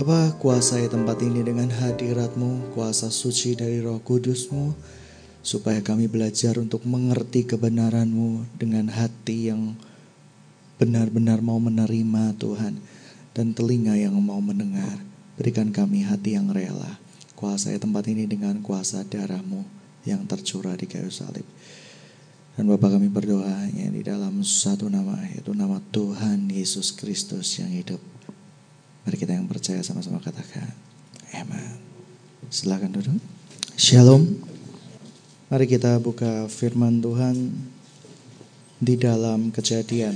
Bapa, kuasai tempat ini dengan hadiratmu, kuasa suci dari roh kudusmu, supaya kami belajar untuk mengerti kebenaranmu dengan hati yang benar-benar mau menerima Tuhan, dan telinga yang mau mendengar. Berikan kami hati yang rela, kuasai tempat ini dengan kuasa darahmu yang tercurah di kayu salib. Dan Bapak kami berdoa ya, di dalam satu nama, yaitu nama Tuhan Yesus Kristus yang hidup. Mari kita yang percaya sama-sama katakan. Amen. Silakan duduk. Shalom. Mari kita buka firman Tuhan di dalam kejadian.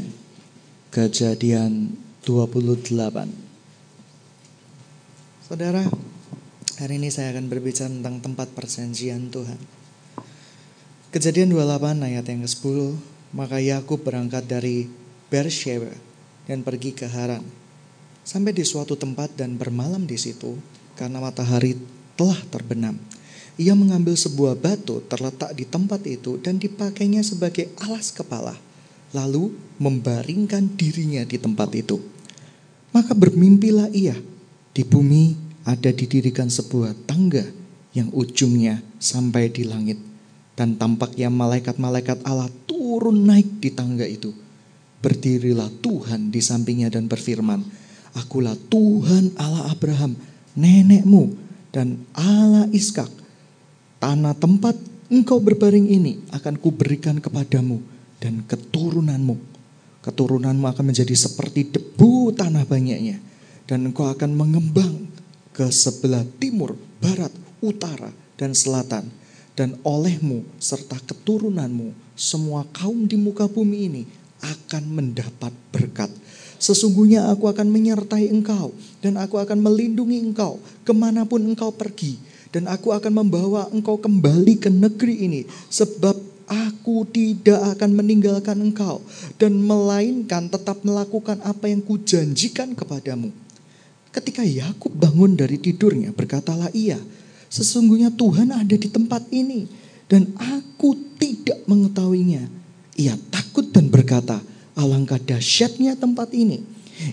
Kejadian 28. Saudara, hari ini saya akan berbicara tentang tempat perjanjian Tuhan. Kejadian 28 ayat yang ke-10, maka Yakub berangkat dari Beersheba dan pergi ke Haran sampai di suatu tempat dan bermalam di situ karena matahari telah terbenam. Ia mengambil sebuah batu terletak di tempat itu dan dipakainya sebagai alas kepala, lalu membaringkan dirinya di tempat itu. Maka bermimpilah ia, di bumi ada didirikan sebuah tangga yang ujungnya sampai di langit. Dan tampaknya malaikat-malaikat Allah turun naik di tangga itu. Berdirilah Tuhan di sampingnya dan berfirman, Akulah Tuhan Allah Abraham, nenekmu, dan Allah Iskak. Tanah tempat engkau berbaring ini akan kuberikan kepadamu dan keturunanmu. Keturunanmu akan menjadi seperti debu tanah banyaknya. Dan engkau akan mengembang ke sebelah timur, barat, utara, dan selatan. Dan olehmu serta keturunanmu, semua kaum di muka bumi ini akan mendapat berkat Sesungguhnya aku akan menyertai engkau dan aku akan melindungi engkau ke mana pun engkau pergi. Dan aku akan membawa engkau kembali ke negeri ini sebab aku tidak akan meninggalkan engkau dan melainkan tetap melakukan apa yang kujanjikan kepadamu. Ketika Yakub bangun dari tidurnya, berkatalah ia, sesungguhnya Tuhan ada di tempat ini dan aku tidak mengetahuinya. Ia takut dan berkata, Alangkah dahsyatnya tempat ini.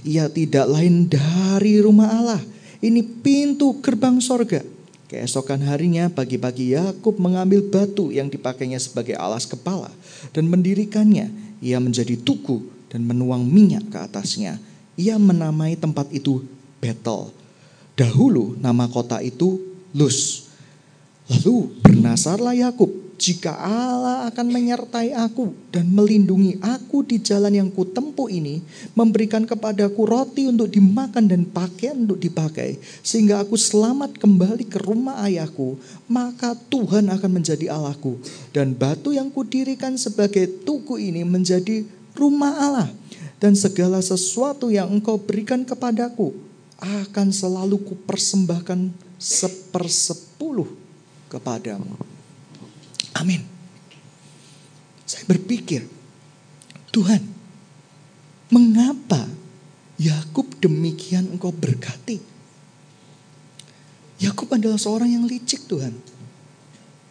Ia tidak lain dari rumah Allah. Ini pintu gerbang sorga. Keesokan harinya pagi-pagi Yakub mengambil batu yang dipakainya sebagai alas kepala dan mendirikannya. Ia menjadi tugu dan menuang minyak ke atasnya. Ia menamai tempat itu Betel. Dahulu nama kota itu Luz. Lalu bernasarlah Yakub jika Allah akan menyertai aku dan melindungi aku di jalan yang kutempuh ini, memberikan kepadaku roti untuk dimakan dan pakaian untuk dipakai, sehingga aku selamat kembali ke rumah ayahku, maka Tuhan akan menjadi Allahku. Dan batu yang kudirikan sebagai tugu ini menjadi rumah Allah. Dan segala sesuatu yang engkau berikan kepadaku akan selalu kupersembahkan sepersepuluh kepadamu. Amin. Saya berpikir, Tuhan, mengapa Yakub demikian engkau berkati? Yakub adalah seorang yang licik Tuhan.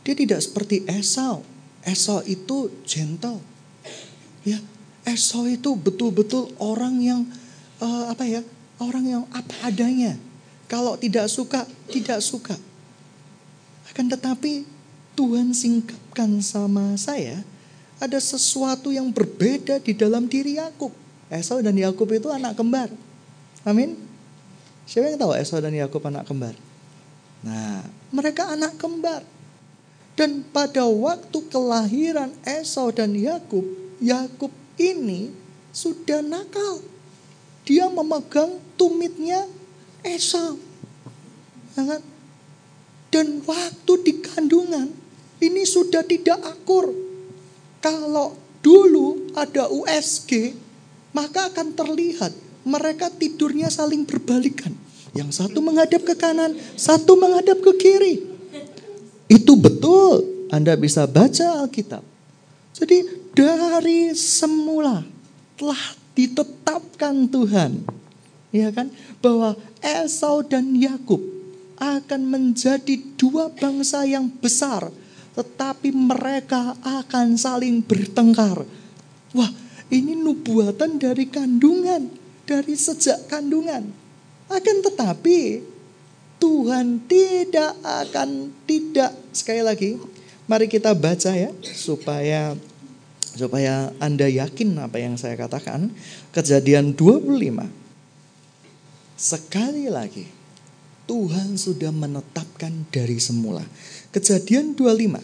Dia tidak seperti Esau. Esau itu gentle. Ya, Esau itu betul-betul orang yang uh, apa ya? Orang yang apa adanya. Kalau tidak suka, tidak suka. Akan tetapi Tuhan singkapkan sama saya, ada sesuatu yang berbeda di dalam diri Yakub. Esau dan Yakub itu anak kembar. Amin. Siapa yang tahu Esau dan Yakub anak kembar? Nah, mereka anak kembar. Dan pada waktu kelahiran Esau dan Yakub, Yakub ini sudah nakal. Dia memegang tumitnya Esau. Ya kan? Dan waktu di kandungan, ini sudah tidak akur. Kalau dulu ada USG, maka akan terlihat mereka tidurnya saling berbalikan. Yang satu menghadap ke kanan, satu menghadap ke kiri. Itu betul. Anda bisa baca Alkitab. Jadi dari semula telah ditetapkan Tuhan. Ya kan? Bahwa Esau dan Yakub akan menjadi dua bangsa yang besar tetapi mereka akan saling bertengkar. Wah, ini nubuatan dari kandungan, dari sejak kandungan. Akan tetapi Tuhan tidak akan tidak sekali lagi mari kita baca ya supaya supaya Anda yakin apa yang saya katakan. Kejadian 25. Sekali lagi Tuhan sudah menetapkan dari semula. Kejadian 25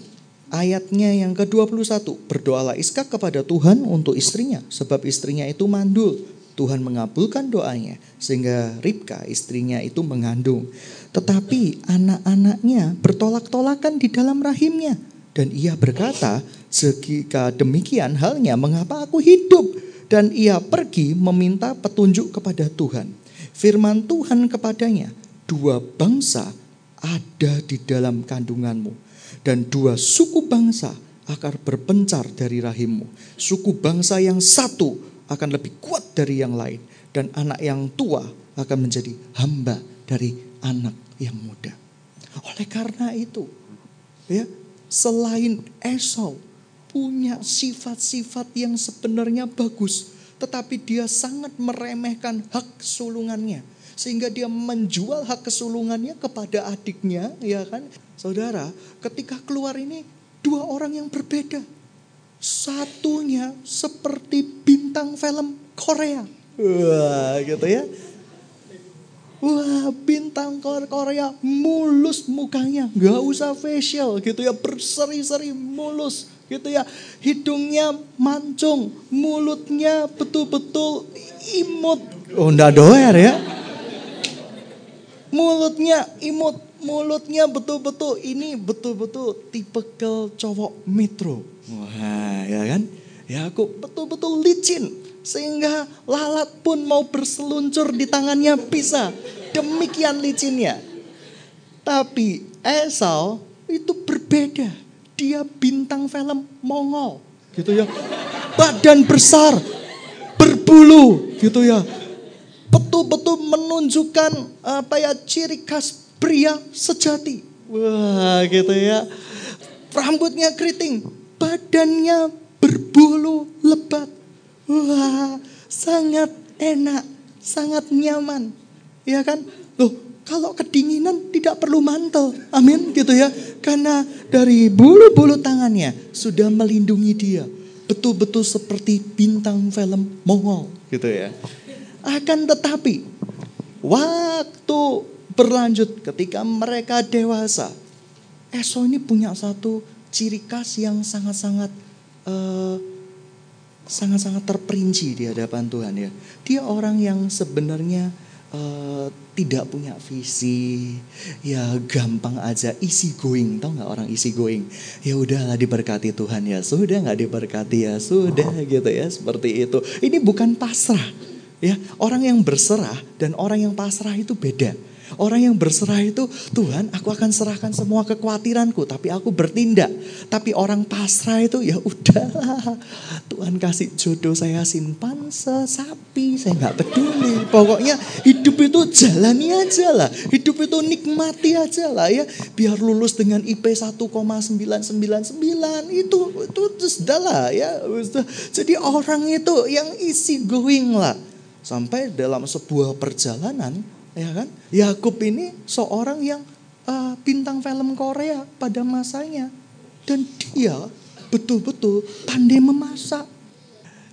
ayatnya yang ke-21. Berdoalah Iskak kepada Tuhan untuk istrinya sebab istrinya itu mandul. Tuhan mengabulkan doanya sehingga Ribka istrinya itu mengandung. Tetapi anak-anaknya bertolak-tolakan di dalam rahimnya. Dan ia berkata, jika demikian halnya mengapa aku hidup? Dan ia pergi meminta petunjuk kepada Tuhan. Firman Tuhan kepadanya, dua bangsa ada di dalam kandunganmu dan dua suku bangsa akan berpencar dari rahimmu. Suku bangsa yang satu akan lebih kuat dari yang lain dan anak yang tua akan menjadi hamba dari anak yang muda. Oleh karena itu, ya, selain Esau punya sifat-sifat yang sebenarnya bagus, tetapi dia sangat meremehkan hak sulungannya sehingga dia menjual hak kesulungannya kepada adiknya, ya kan? Saudara, ketika keluar ini dua orang yang berbeda. Satunya seperti bintang film Korea. Wah, gitu ya. Wah, bintang Korea mulus mukanya, nggak usah facial gitu ya, berseri-seri mulus gitu ya. Hidungnya mancung, mulutnya betul-betul imut. Oh, enggak doer ya mulutnya imut, mulutnya betul-betul ini betul-betul tipe ke cowok metro. Wah, ya kan? Ya aku betul-betul licin sehingga lalat pun mau berseluncur di tangannya bisa. Demikian licinnya. Tapi Esau itu berbeda. Dia bintang film Mongol gitu ya. Badan besar, berbulu gitu ya betul-betul menunjukkan apa ya ciri khas pria sejati. Wah, gitu ya. Rambutnya keriting, badannya berbulu lebat. Wah, sangat enak, sangat nyaman. Ya kan? Loh, kalau kedinginan tidak perlu mantel. Amin gitu ya. Karena dari bulu-bulu tangannya sudah melindungi dia. Betul-betul seperti bintang film Mongol gitu ya. Akan tetapi, waktu berlanjut ketika mereka dewasa, Esau ini punya satu ciri khas yang sangat-sangat uh, sangat-sangat terperinci di hadapan Tuhan ya. Dia orang yang sebenarnya uh, tidak punya visi, ya gampang aja easy going, tau nggak orang easy going? Ya udahlah diberkati Tuhan ya, sudah nggak diberkati ya sudah gitu ya seperti itu. Ini bukan pasrah, Ya, orang yang berserah dan orang yang pasrah itu beda. Orang yang berserah itu, Tuhan aku akan serahkan semua kekhawatiranku, tapi aku bertindak. Tapi orang pasrah itu, ya udahlah, Tuhan kasih jodoh saya simpan sesapi, saya nggak peduli. Pokoknya hidup itu jalani aja lah, hidup itu nikmati aja lah ya. Biar lulus dengan IP 1,999 itu itu sudah lah ya. Jadi orang itu yang isi going lah. Sampai dalam sebuah perjalanan, ya kan? Yakub ini seorang yang uh, bintang film Korea pada masanya dan dia betul-betul pandai memasak.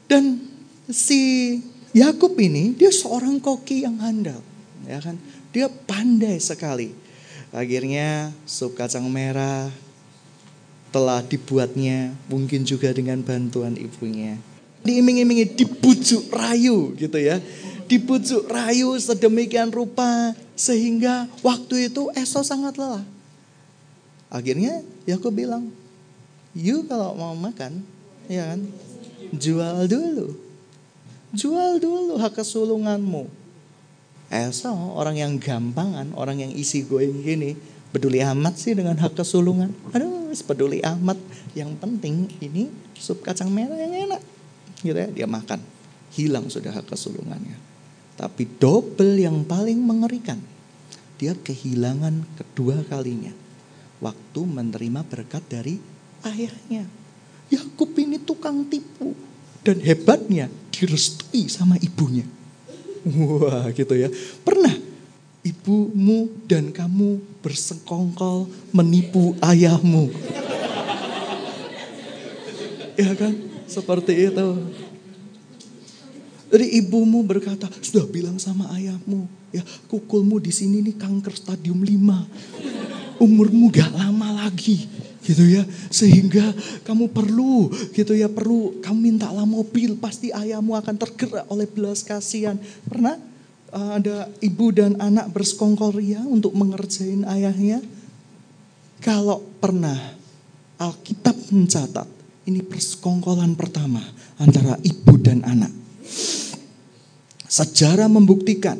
Dan si Yakub ini dia seorang koki yang handal, ya kan? Dia pandai sekali. Akhirnya sup kacang merah telah dibuatnya mungkin juga dengan bantuan ibunya diiming-imingi, dibujuk rayu gitu ya. Dibujuk rayu sedemikian rupa sehingga waktu itu Esau sangat lelah. Akhirnya Yakub bilang, "You kalau mau makan, ya kan, jual dulu. Jual dulu hak kesulunganmu." Esau orang yang gampangan, orang yang isi going gini, peduli amat sih dengan hak kesulungan. Aduh, peduli amat. Yang penting ini sup kacang merah yang enak gitu dia makan. Hilang sudah kesulungannya. Tapi double yang paling mengerikan. Dia kehilangan kedua kalinya. Waktu menerima berkat dari ayahnya. Yakub ini tukang tipu. Dan hebatnya direstui sama ibunya. Wah gitu ya. Pernah ibumu dan kamu bersekongkol menipu ayahmu. ya kan? Seperti itu. Jadi ibumu berkata, sudah bilang sama ayahmu, ya kukulmu di sini nih kanker stadium 5. Umurmu gak lama lagi gitu ya sehingga kamu perlu gitu ya perlu kamu mintalah mobil pasti ayahmu akan tergerak oleh belas kasihan pernah uh, ada ibu dan anak bersekongkol ria untuk mengerjain ayahnya kalau pernah Alkitab mencatat ini persekongkolan pertama antara ibu dan anak sejarah membuktikan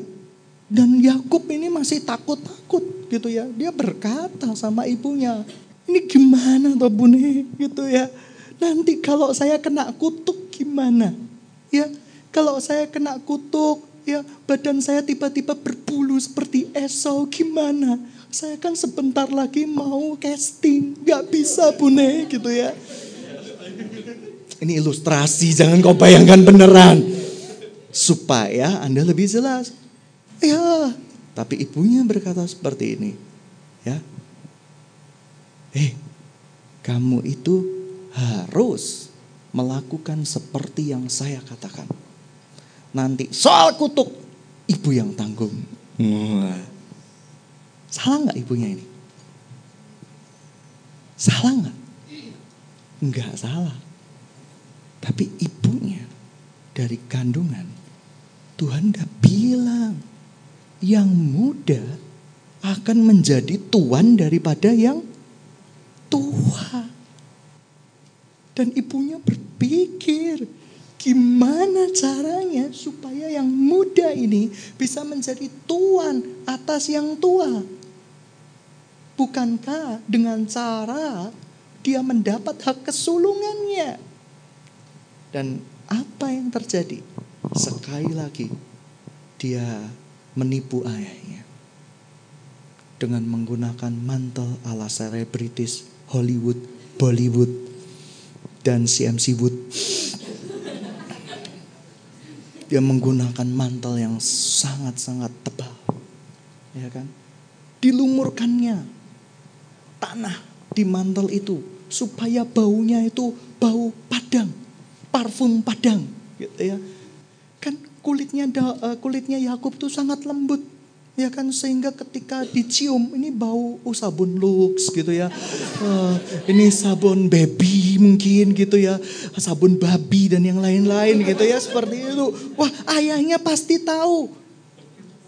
dan Yakub ini masih takut-takut gitu ya dia berkata sama ibunya ini gimana toh bune gitu ya. Nanti kalau saya kena kutuk gimana? Ya, kalau saya kena kutuk, ya badan saya tiba-tiba berbulu seperti Esau gimana? Saya kan sebentar lagi mau casting, nggak bisa bune gitu ya. Ini ilustrasi, jangan kau bayangkan beneran. Supaya Anda lebih jelas. Ya, tapi ibunya berkata seperti ini. Ya, eh kamu itu harus melakukan seperti yang saya katakan. Nanti soal kutuk, ibu yang tanggung. Salah nggak ibunya ini? Salah nggak? Nggak salah. Tapi ibunya dari kandungan, Tuhan udah bilang, yang muda akan menjadi tuan daripada yang tua. Dan ibunya berpikir, gimana caranya supaya yang muda ini bisa menjadi tuan atas yang tua? Bukankah dengan cara dia mendapat hak kesulungannya? Dan apa yang terjadi? Sekali lagi, dia menipu ayahnya dengan menggunakan mantel ala selebritis Hollywood, Bollywood, dan CMC Wood. Dia menggunakan mantel yang sangat-sangat tebal. Ya kan? Dilumurkannya tanah di mantel itu supaya baunya itu bau padang, parfum padang gitu ya. Kan kulitnya eh, kulitnya Yakub tuh sangat lembut Ya kan sehingga ketika dicium ini bau oh, sabun Lux gitu ya. Uh, ini sabun baby mungkin gitu ya. Sabun babi dan yang lain-lain gitu ya seperti itu. Wah, ayahnya pasti tahu.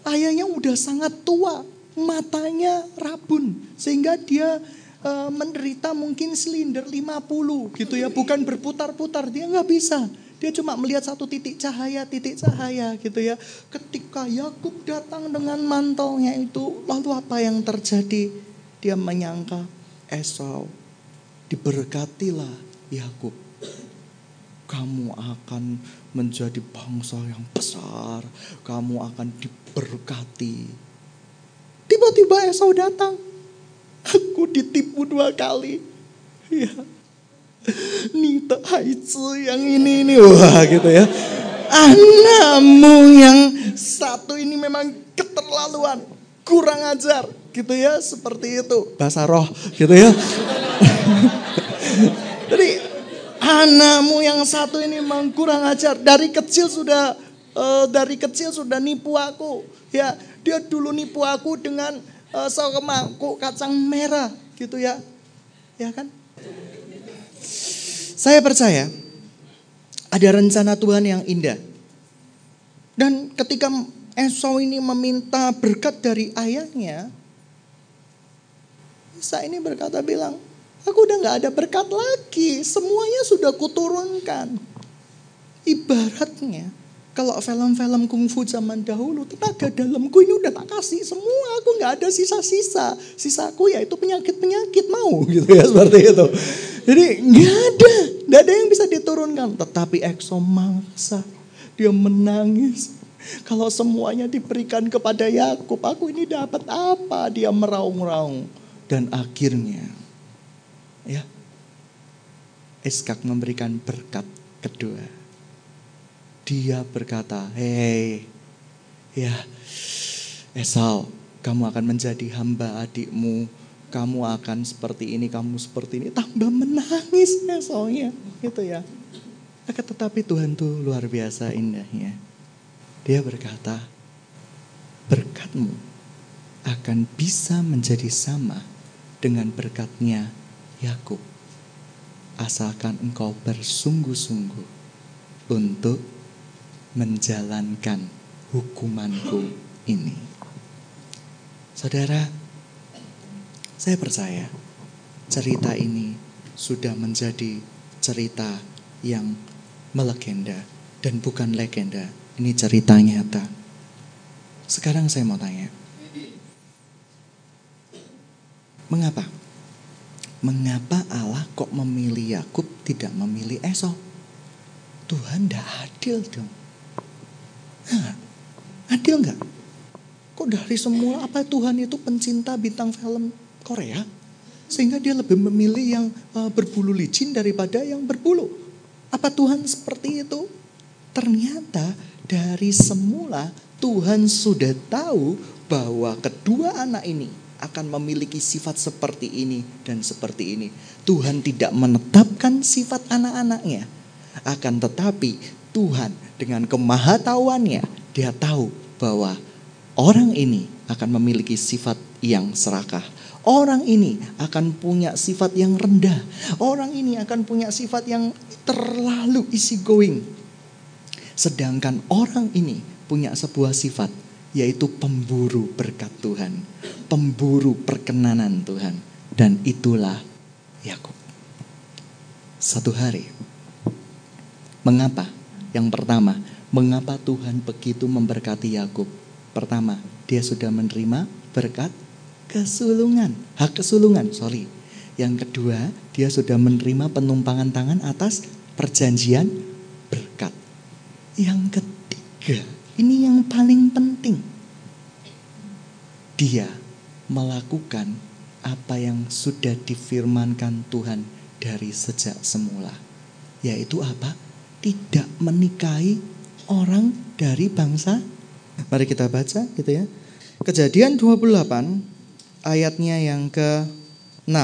Ayahnya udah sangat tua, matanya rabun sehingga dia uh, menderita mungkin silinder 50 gitu ya, bukan berputar-putar, dia nggak bisa. Dia cuma melihat satu titik cahaya, titik cahaya gitu ya. Ketika Yakub datang dengan mantelnya itu, lalu apa yang terjadi? Dia menyangka Esau diberkatilah Yakub. Kamu akan menjadi bangsa yang besar, kamu akan diberkati. Tiba-tiba Esau datang. Aku ditipu dua kali. Ya, Nita Haizu yang ini ini wah gitu ya. Anakmu yang satu ini memang keterlaluan, kurang ajar gitu ya seperti itu bahasa roh gitu ya. Jadi anakmu yang satu ini memang kurang ajar dari kecil sudah uh, dari kecil sudah nipu aku ya dia dulu nipu aku dengan uh, saus mangkuk kacang merah gitu ya ya kan saya percaya ada rencana Tuhan yang indah. Dan ketika Esau ini meminta berkat dari ayahnya, Isa ini berkata bilang, aku udah gak ada berkat lagi, semuanya sudah kuturunkan. Ibaratnya kalau film-film kungfu zaman dahulu, tenaga dalamku ini udah tak kasih semua, aku nggak ada sisa-sisa. Sisaku ya itu penyakit-penyakit mau gitu ya seperti itu. Jadi nggak ada, nggak ada yang bisa diturunkan. Tetapi Exo maksa, dia menangis. Kalau semuanya diberikan kepada Yakub, aku ini dapat apa? Dia meraung-raung dan akhirnya, ya, Eskak memberikan berkat kedua dia berkata, hei, ya Esau, kamu akan menjadi hamba adikmu, kamu akan seperti ini, kamu seperti ini, tambah menangis soalnya, gitu ya. Akan tetapi Tuhan tuh luar biasa indahnya. Dia berkata, berkatmu akan bisa menjadi sama dengan berkatnya Yakub. Asalkan engkau bersungguh-sungguh untuk menjalankan hukumanku ini. Saudara, saya percaya cerita ini sudah menjadi cerita yang melegenda dan bukan legenda. Ini cerita nyata. Sekarang saya mau tanya. Mengapa? Mengapa Allah kok memilih Yakub tidak memilih Esau? Tuhan tidak adil dong. Nah, adil nggak? Kok dari semula apa Tuhan itu pencinta bintang film Korea? Sehingga dia lebih memilih yang uh, berbulu licin daripada yang berbulu. Apa Tuhan seperti itu? Ternyata dari semula Tuhan sudah tahu bahwa kedua anak ini akan memiliki sifat seperti ini dan seperti ini. Tuhan tidak menetapkan sifat anak-anaknya. Akan tetapi Tuhan dengan kemahatauannya dia tahu bahwa orang ini akan memiliki sifat yang serakah. Orang ini akan punya sifat yang rendah. Orang ini akan punya sifat yang terlalu easy going. Sedangkan orang ini punya sebuah sifat yaitu pemburu berkat Tuhan, pemburu perkenanan Tuhan dan itulah Yakub. Satu hari mengapa? Yang pertama, mengapa Tuhan begitu memberkati Yakub? Pertama, dia sudah menerima berkat kesulungan, hak kesulungan, sorry. Yang kedua, dia sudah menerima penumpangan tangan atas perjanjian berkat. Yang ketiga, ini yang paling penting. Dia melakukan apa yang sudah difirmankan Tuhan dari sejak semula. Yaitu apa? Tidak menikahi orang dari bangsa. Mari kita baca gitu ya. Kejadian 28 ayatnya yang ke-6.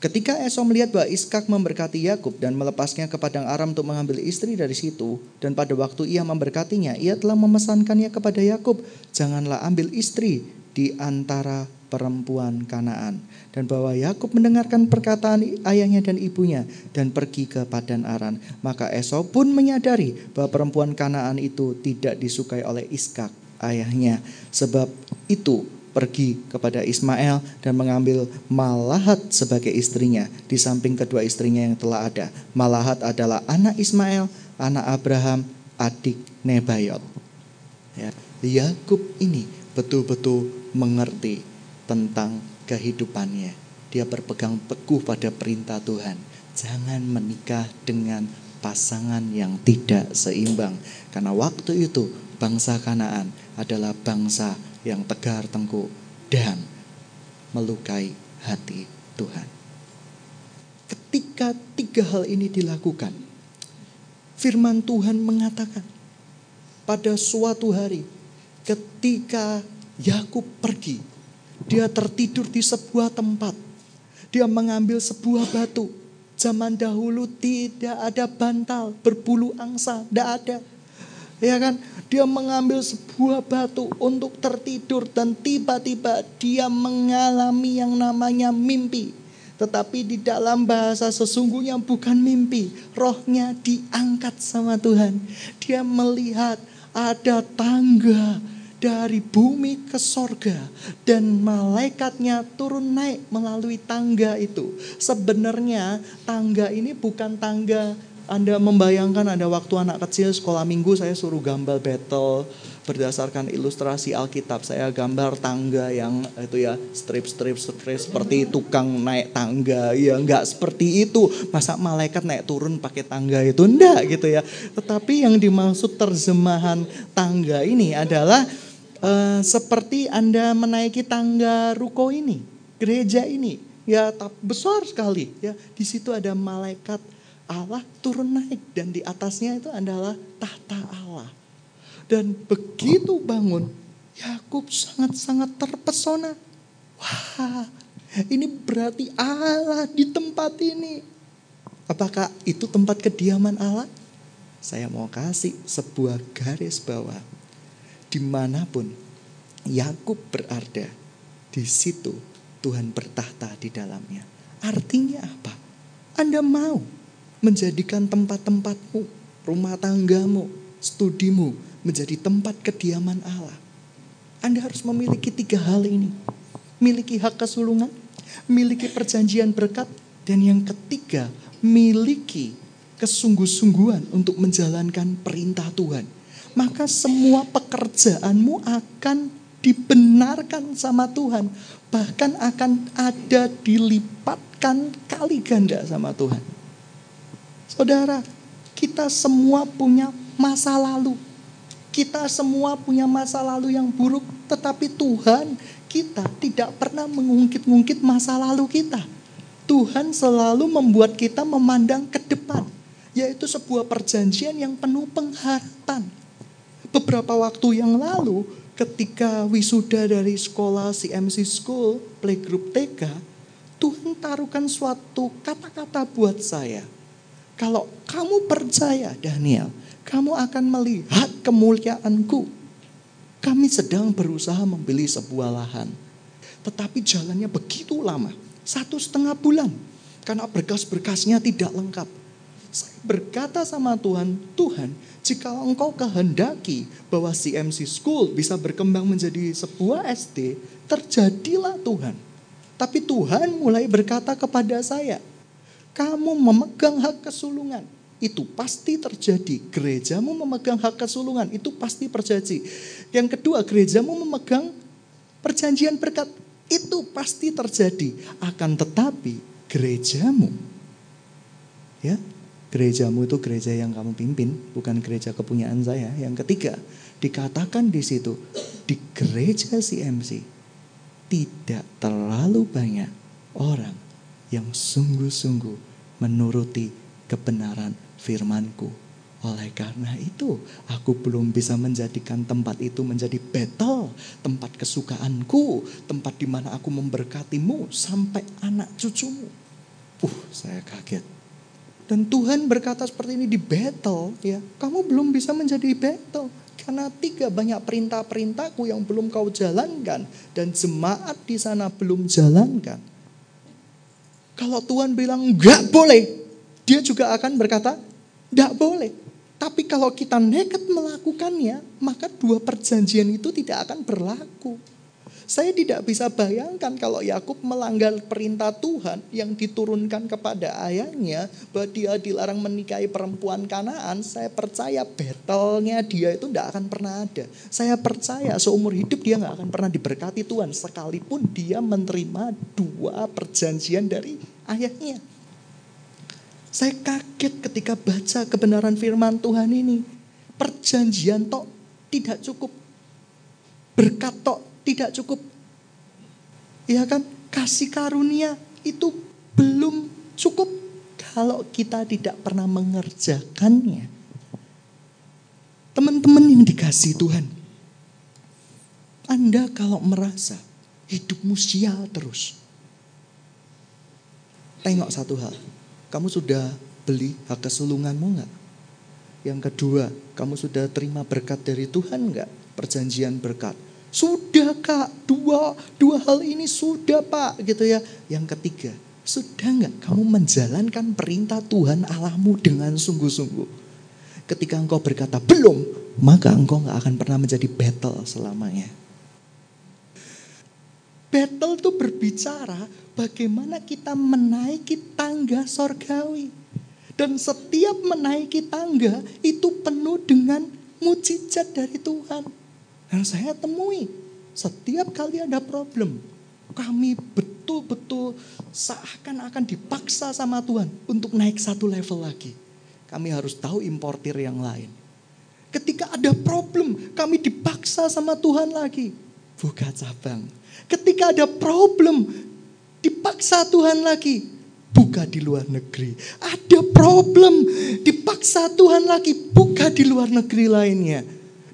Ketika Esau melihat bahwa Iskak memberkati Yakub dan melepasnya ke padang Aram untuk mengambil istri dari situ, dan pada waktu ia memberkatinya, ia telah memesankannya kepada Yakub, "Janganlah ambil istri di antara perempuan Kanaan." Dan bahwa Yakub mendengarkan perkataan ayahnya dan ibunya dan pergi ke padan Aran. Maka Esau pun menyadari bahwa perempuan Kanaan itu tidak disukai oleh Iskak ayahnya. Sebab itu pergi kepada Ismail dan mengambil Malahat sebagai istrinya di samping kedua istrinya yang telah ada. Malahat adalah anak Ismail, anak Abraham, adik Nebayot. Ya, Yakub ini betul-betul mengerti tentang kehidupannya. Dia berpegang teguh pada perintah Tuhan. Jangan menikah dengan pasangan yang tidak seimbang. Karena waktu itu bangsa Kanaan adalah bangsa yang tegar tengkuk dan melukai hati Tuhan. Ketika tiga hal ini dilakukan, firman Tuhan mengatakan pada suatu hari ketika Yakub pergi, dia tertidur di sebuah tempat. Dia mengambil sebuah batu. Zaman dahulu tidak ada bantal berbulu angsa, tidak ada. Ya kan? Dia mengambil sebuah batu untuk tertidur dan tiba-tiba dia mengalami yang namanya mimpi. Tetapi di dalam bahasa sesungguhnya bukan mimpi. Rohnya diangkat sama Tuhan. Dia melihat ada tangga dari bumi ke sorga. Dan malaikatnya turun naik melalui tangga itu. Sebenarnya tangga ini bukan tangga anda membayangkan ada waktu anak kecil sekolah minggu saya suruh gambar battle berdasarkan ilustrasi Alkitab. Saya gambar tangga yang itu ya strip-strip strip seperti tukang naik tangga. Ya enggak seperti itu. Masa malaikat naik turun pakai tangga itu enggak gitu ya. Tetapi yang dimaksud terjemahan tangga ini adalah uh, seperti Anda menaiki tangga ruko ini, gereja ini. Ya besar sekali ya. Di situ ada malaikat Allah turun naik dan di atasnya itu adalah tahta Allah. Dan begitu bangun, Yakub sangat-sangat terpesona. Wah, ini berarti Allah di tempat ini. Apakah itu tempat kediaman Allah? Saya mau kasih sebuah garis bawah. Di mana pun Yakub berada, di situ Tuhan bertahta di dalamnya. Artinya apa? Anda mau menjadikan tempat-tempatmu, rumah tanggamu, studimu menjadi tempat kediaman Allah. Anda harus memiliki tiga hal ini. Miliki hak kesulungan, miliki perjanjian berkat, dan yang ketiga, miliki kesungguh-sungguhan untuk menjalankan perintah Tuhan, maka semua pekerjaanmu akan dibenarkan sama Tuhan, bahkan akan ada dilipatkan kali ganda sama Tuhan. Saudara, kita semua punya masa lalu. Kita semua punya masa lalu yang buruk, tetapi Tuhan kita tidak pernah mengungkit-ungkit masa lalu kita Tuhan selalu membuat kita memandang ke depan, yaitu sebuah perjanjian yang penuh pengharapan. Beberapa waktu yang lalu, ketika wisuda dari sekolah CMC School, playgroup TK, Tuhan taruhkan suatu kata-kata buat saya. Kalau kamu percaya, Daniel, kamu akan melihat kemuliaanku. Kami sedang berusaha membeli sebuah lahan. Tetapi jalannya begitu lama satu setengah bulan. Karena berkas-berkasnya tidak lengkap. Saya berkata sama Tuhan, Tuhan, jika engkau kehendaki bahwa CMC School bisa berkembang menjadi sebuah SD, terjadilah Tuhan. Tapi Tuhan mulai berkata kepada saya, kamu memegang hak kesulungan, itu pasti terjadi. Gerejamu memegang hak kesulungan, itu pasti terjadi. Yang kedua, gerejamu memegang perjanjian berkat, itu pasti terjadi. Akan tetapi gerejamu, ya gerejamu itu gereja yang kamu pimpin, bukan gereja kepunyaan saya. Yang ketiga, dikatakan di situ, di gereja CMC tidak terlalu banyak orang yang sungguh-sungguh menuruti kebenaran firmanku. Oleh karena itu, aku belum bisa menjadikan tempat itu menjadi battle, tempat kesukaanku, tempat di mana aku memberkatimu sampai anak cucumu. Uh, saya kaget. Dan Tuhan berkata seperti ini di battle, ya. Kamu belum bisa menjadi battle karena tiga banyak perintah-perintahku yang belum kau jalankan dan jemaat di sana belum jalankan. Kalau Tuhan bilang nggak boleh, dia juga akan berkata nggak boleh. Tapi kalau kita nekat melakukannya, maka dua perjanjian itu tidak akan berlaku. Saya tidak bisa bayangkan kalau Yakub melanggar perintah Tuhan yang diturunkan kepada ayahnya bahwa dia dilarang menikahi perempuan Kanaan. Saya percaya battle-nya dia itu tidak akan pernah ada. Saya percaya seumur hidup dia nggak akan pernah diberkati Tuhan sekalipun dia menerima dua perjanjian dari ayahnya. Saya kaget ketika baca kebenaran firman Tuhan ini. Perjanjian tok tidak cukup. Berkat tok tidak cukup. Ya kan? Kasih karunia itu belum cukup kalau kita tidak pernah mengerjakannya. Teman-teman yang dikasih Tuhan. Anda kalau merasa hidupmu sial terus. Tengok satu hal kamu sudah beli hak kesulunganmu enggak? Yang kedua, kamu sudah terima berkat dari Tuhan enggak? Perjanjian berkat. Sudah kak, dua, dua hal ini sudah pak gitu ya. Yang ketiga, sudah enggak kamu menjalankan perintah Tuhan Allahmu dengan sungguh-sungguh? Ketika engkau berkata belum, maka engkau enggak akan pernah menjadi battle selamanya. Battle itu berbicara bagaimana kita menaiki tangga sorgawi. Dan setiap menaiki tangga itu penuh dengan mujizat dari Tuhan. Dan saya temui setiap kali ada problem, kami betul-betul seakan-akan dipaksa sama Tuhan untuk naik satu level lagi. Kami harus tahu importir yang lain. Ketika ada problem, kami dipaksa sama Tuhan lagi. Buka cabang, Ketika ada problem, dipaksa Tuhan lagi. Buka di luar negeri. Ada problem, dipaksa Tuhan lagi. Buka di luar negeri lainnya.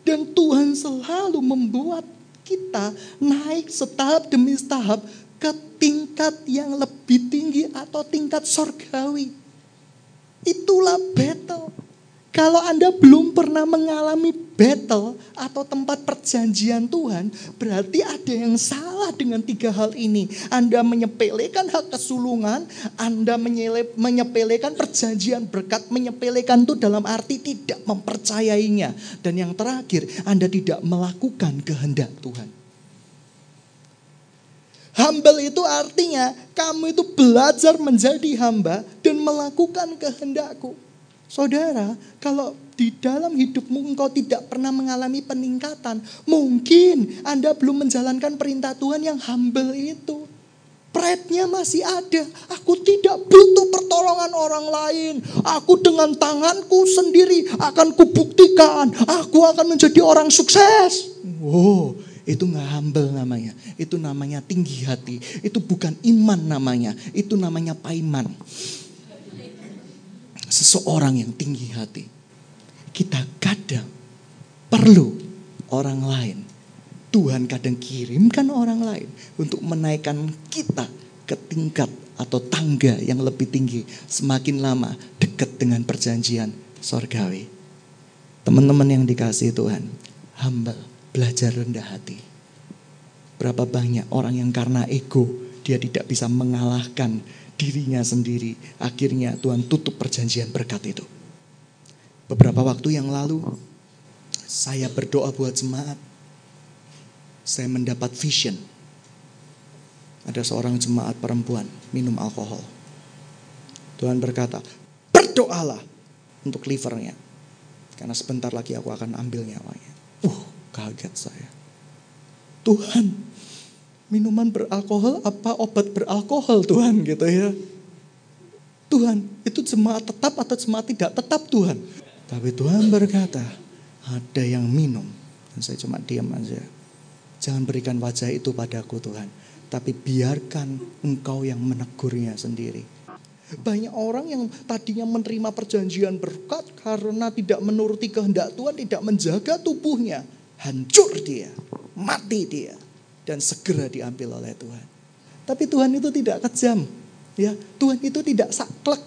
Dan Tuhan selalu membuat kita naik setahap demi setahap ke tingkat yang lebih tinggi atau tingkat sorgawi. Itulah battle. Kalau Anda belum pernah mengalami battle atau tempat perjanjian Tuhan, berarti ada yang salah dengan tiga hal ini. Anda menyepelekan hak kesulungan, Anda menyepelekan perjanjian berkat, menyepelekan itu dalam arti tidak mempercayainya. Dan yang terakhir, Anda tidak melakukan kehendak Tuhan. Humble itu artinya kamu itu belajar menjadi hamba dan melakukan kehendakku. Saudara, kalau di dalam hidupmu engkau tidak pernah mengalami peningkatan, mungkin Anda belum menjalankan perintah Tuhan yang humble itu. Pride-nya masih ada. Aku tidak butuh pertolongan orang lain. Aku dengan tanganku sendiri akan kubuktikan. Aku akan menjadi orang sukses. Wow, itu nggak humble namanya. Itu namanya tinggi hati. Itu bukan iman namanya. Itu namanya paiman seseorang yang tinggi hati. Kita kadang perlu orang lain. Tuhan kadang kirimkan orang lain untuk menaikkan kita ke tingkat atau tangga yang lebih tinggi. Semakin lama dekat dengan perjanjian sorgawi. Teman-teman yang dikasih Tuhan, humble, belajar rendah hati. Berapa banyak orang yang karena ego dia tidak bisa mengalahkan dirinya sendiri. Akhirnya Tuhan tutup perjanjian berkat itu. Beberapa waktu yang lalu, saya berdoa buat jemaat. Saya mendapat vision. Ada seorang jemaat perempuan minum alkohol. Tuhan berkata, berdoalah untuk livernya. Karena sebentar lagi aku akan ambil nyawanya. Uh, kaget saya. Tuhan, minuman beralkohol apa obat beralkohol Tuhan gitu ya. Tuhan, itu jemaat tetap atau jemaat tidak tetap Tuhan. Tapi Tuhan berkata, ada yang minum. Dan saya cuma diam aja. Jangan berikan wajah itu padaku Tuhan. Tapi biarkan engkau yang menegurnya sendiri. Banyak orang yang tadinya menerima perjanjian berkat karena tidak menuruti kehendak Tuhan, tidak menjaga tubuhnya. Hancur dia, mati dia dan segera diambil oleh Tuhan. Tapi Tuhan itu tidak kejam. Ya, Tuhan itu tidak saklek.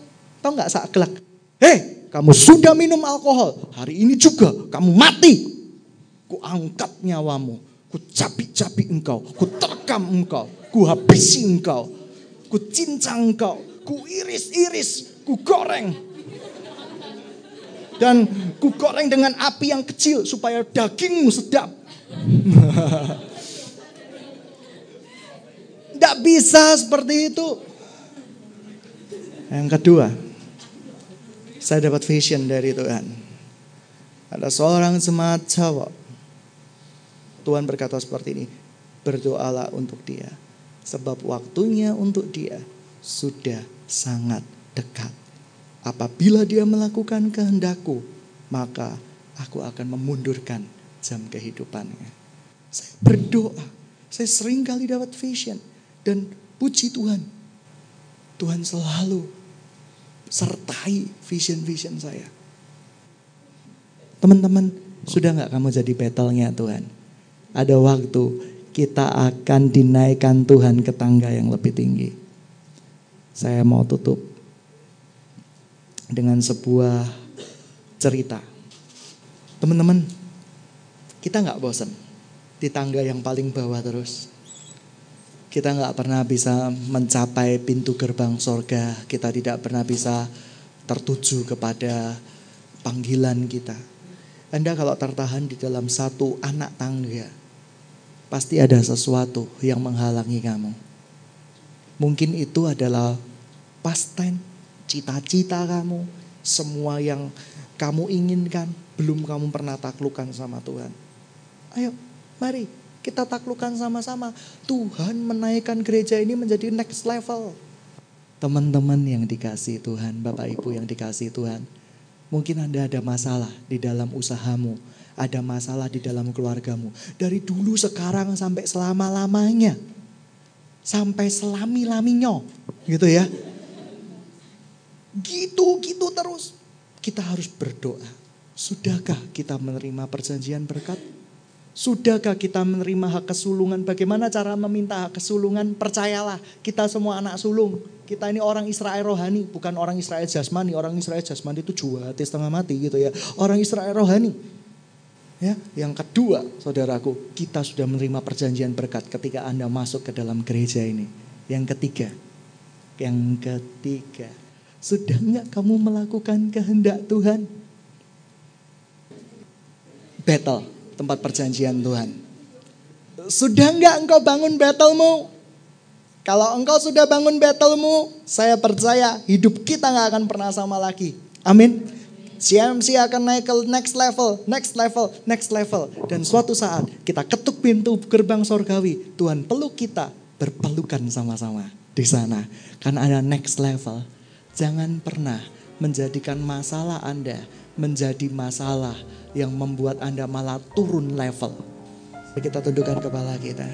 Tahu nggak saklek? Hei, kamu sudah minum alkohol. Hari ini juga kamu mati. Ku angkat nyawamu. Ku capik-capik engkau. Ku terkam engkau. Ku habisi engkau. Ku cincang engkau. Ku iris-iris. Ku goreng. Dan ku goreng dengan api yang kecil supaya dagingmu sedap. Tidak bisa seperti itu. Yang kedua, saya dapat vision dari Tuhan. Ada seorang jemaat cowok. Tuhan berkata seperti ini, berdoalah untuk dia. Sebab waktunya untuk dia sudah sangat dekat. Apabila dia melakukan kehendakku, maka aku akan memundurkan jam kehidupannya. Saya berdoa, saya sering kali dapat vision. Dan puji Tuhan, Tuhan selalu sertai vision-vision saya. Teman-teman, sudah nggak kamu jadi battle-nya Tuhan? Ada waktu kita akan dinaikkan Tuhan ke tangga yang lebih tinggi. Saya mau tutup dengan sebuah cerita. Teman-teman, kita nggak bosan di tangga yang paling bawah terus. Kita nggak pernah bisa mencapai pintu gerbang sorga. Kita tidak pernah bisa tertuju kepada panggilan kita. Anda kalau tertahan di dalam satu anak tangga, pasti ada sesuatu yang menghalangi kamu. Mungkin itu adalah pasten, cita-cita kamu, semua yang kamu inginkan, belum kamu pernah taklukkan sama Tuhan. Ayo, mari kita taklukkan sama-sama. Tuhan menaikkan gereja ini menjadi next level. Teman-teman yang dikasih Tuhan, Bapak Ibu yang dikasih Tuhan. Mungkin Anda ada masalah di dalam usahamu. Ada masalah di dalam keluargamu. Dari dulu sekarang sampai selama-lamanya. Sampai selami-laminya. Gitu ya. Gitu-gitu terus. Kita harus berdoa. Sudahkah kita menerima perjanjian berkat? Sudahkah kita menerima hak kesulungan? Bagaimana cara meminta hak kesulungan? Percayalah, kita semua anak sulung. Kita ini orang Israel rohani, bukan orang Israel jasmani. Orang Israel jasmani itu jual setengah mati gitu ya. Orang Israel rohani. Ya, yang kedua, saudaraku, kita sudah menerima perjanjian berkat ketika Anda masuk ke dalam gereja ini. Yang ketiga, yang ketiga, sudah nggak kamu melakukan kehendak Tuhan? Battle, tempat perjanjian Tuhan. Sudah nggak engkau bangun battlemu? Kalau engkau sudah bangun battlemu, saya percaya hidup kita nggak akan pernah sama lagi. Amin. CMC akan naik ke next level, next level, next level. Dan suatu saat kita ketuk pintu gerbang sorgawi. Tuhan peluk kita berpelukan sama-sama di sana. Karena ada next level. Jangan pernah menjadikan masalah Anda menjadi masalah yang membuat Anda malah turun level. Kita tundukkan kepala kita.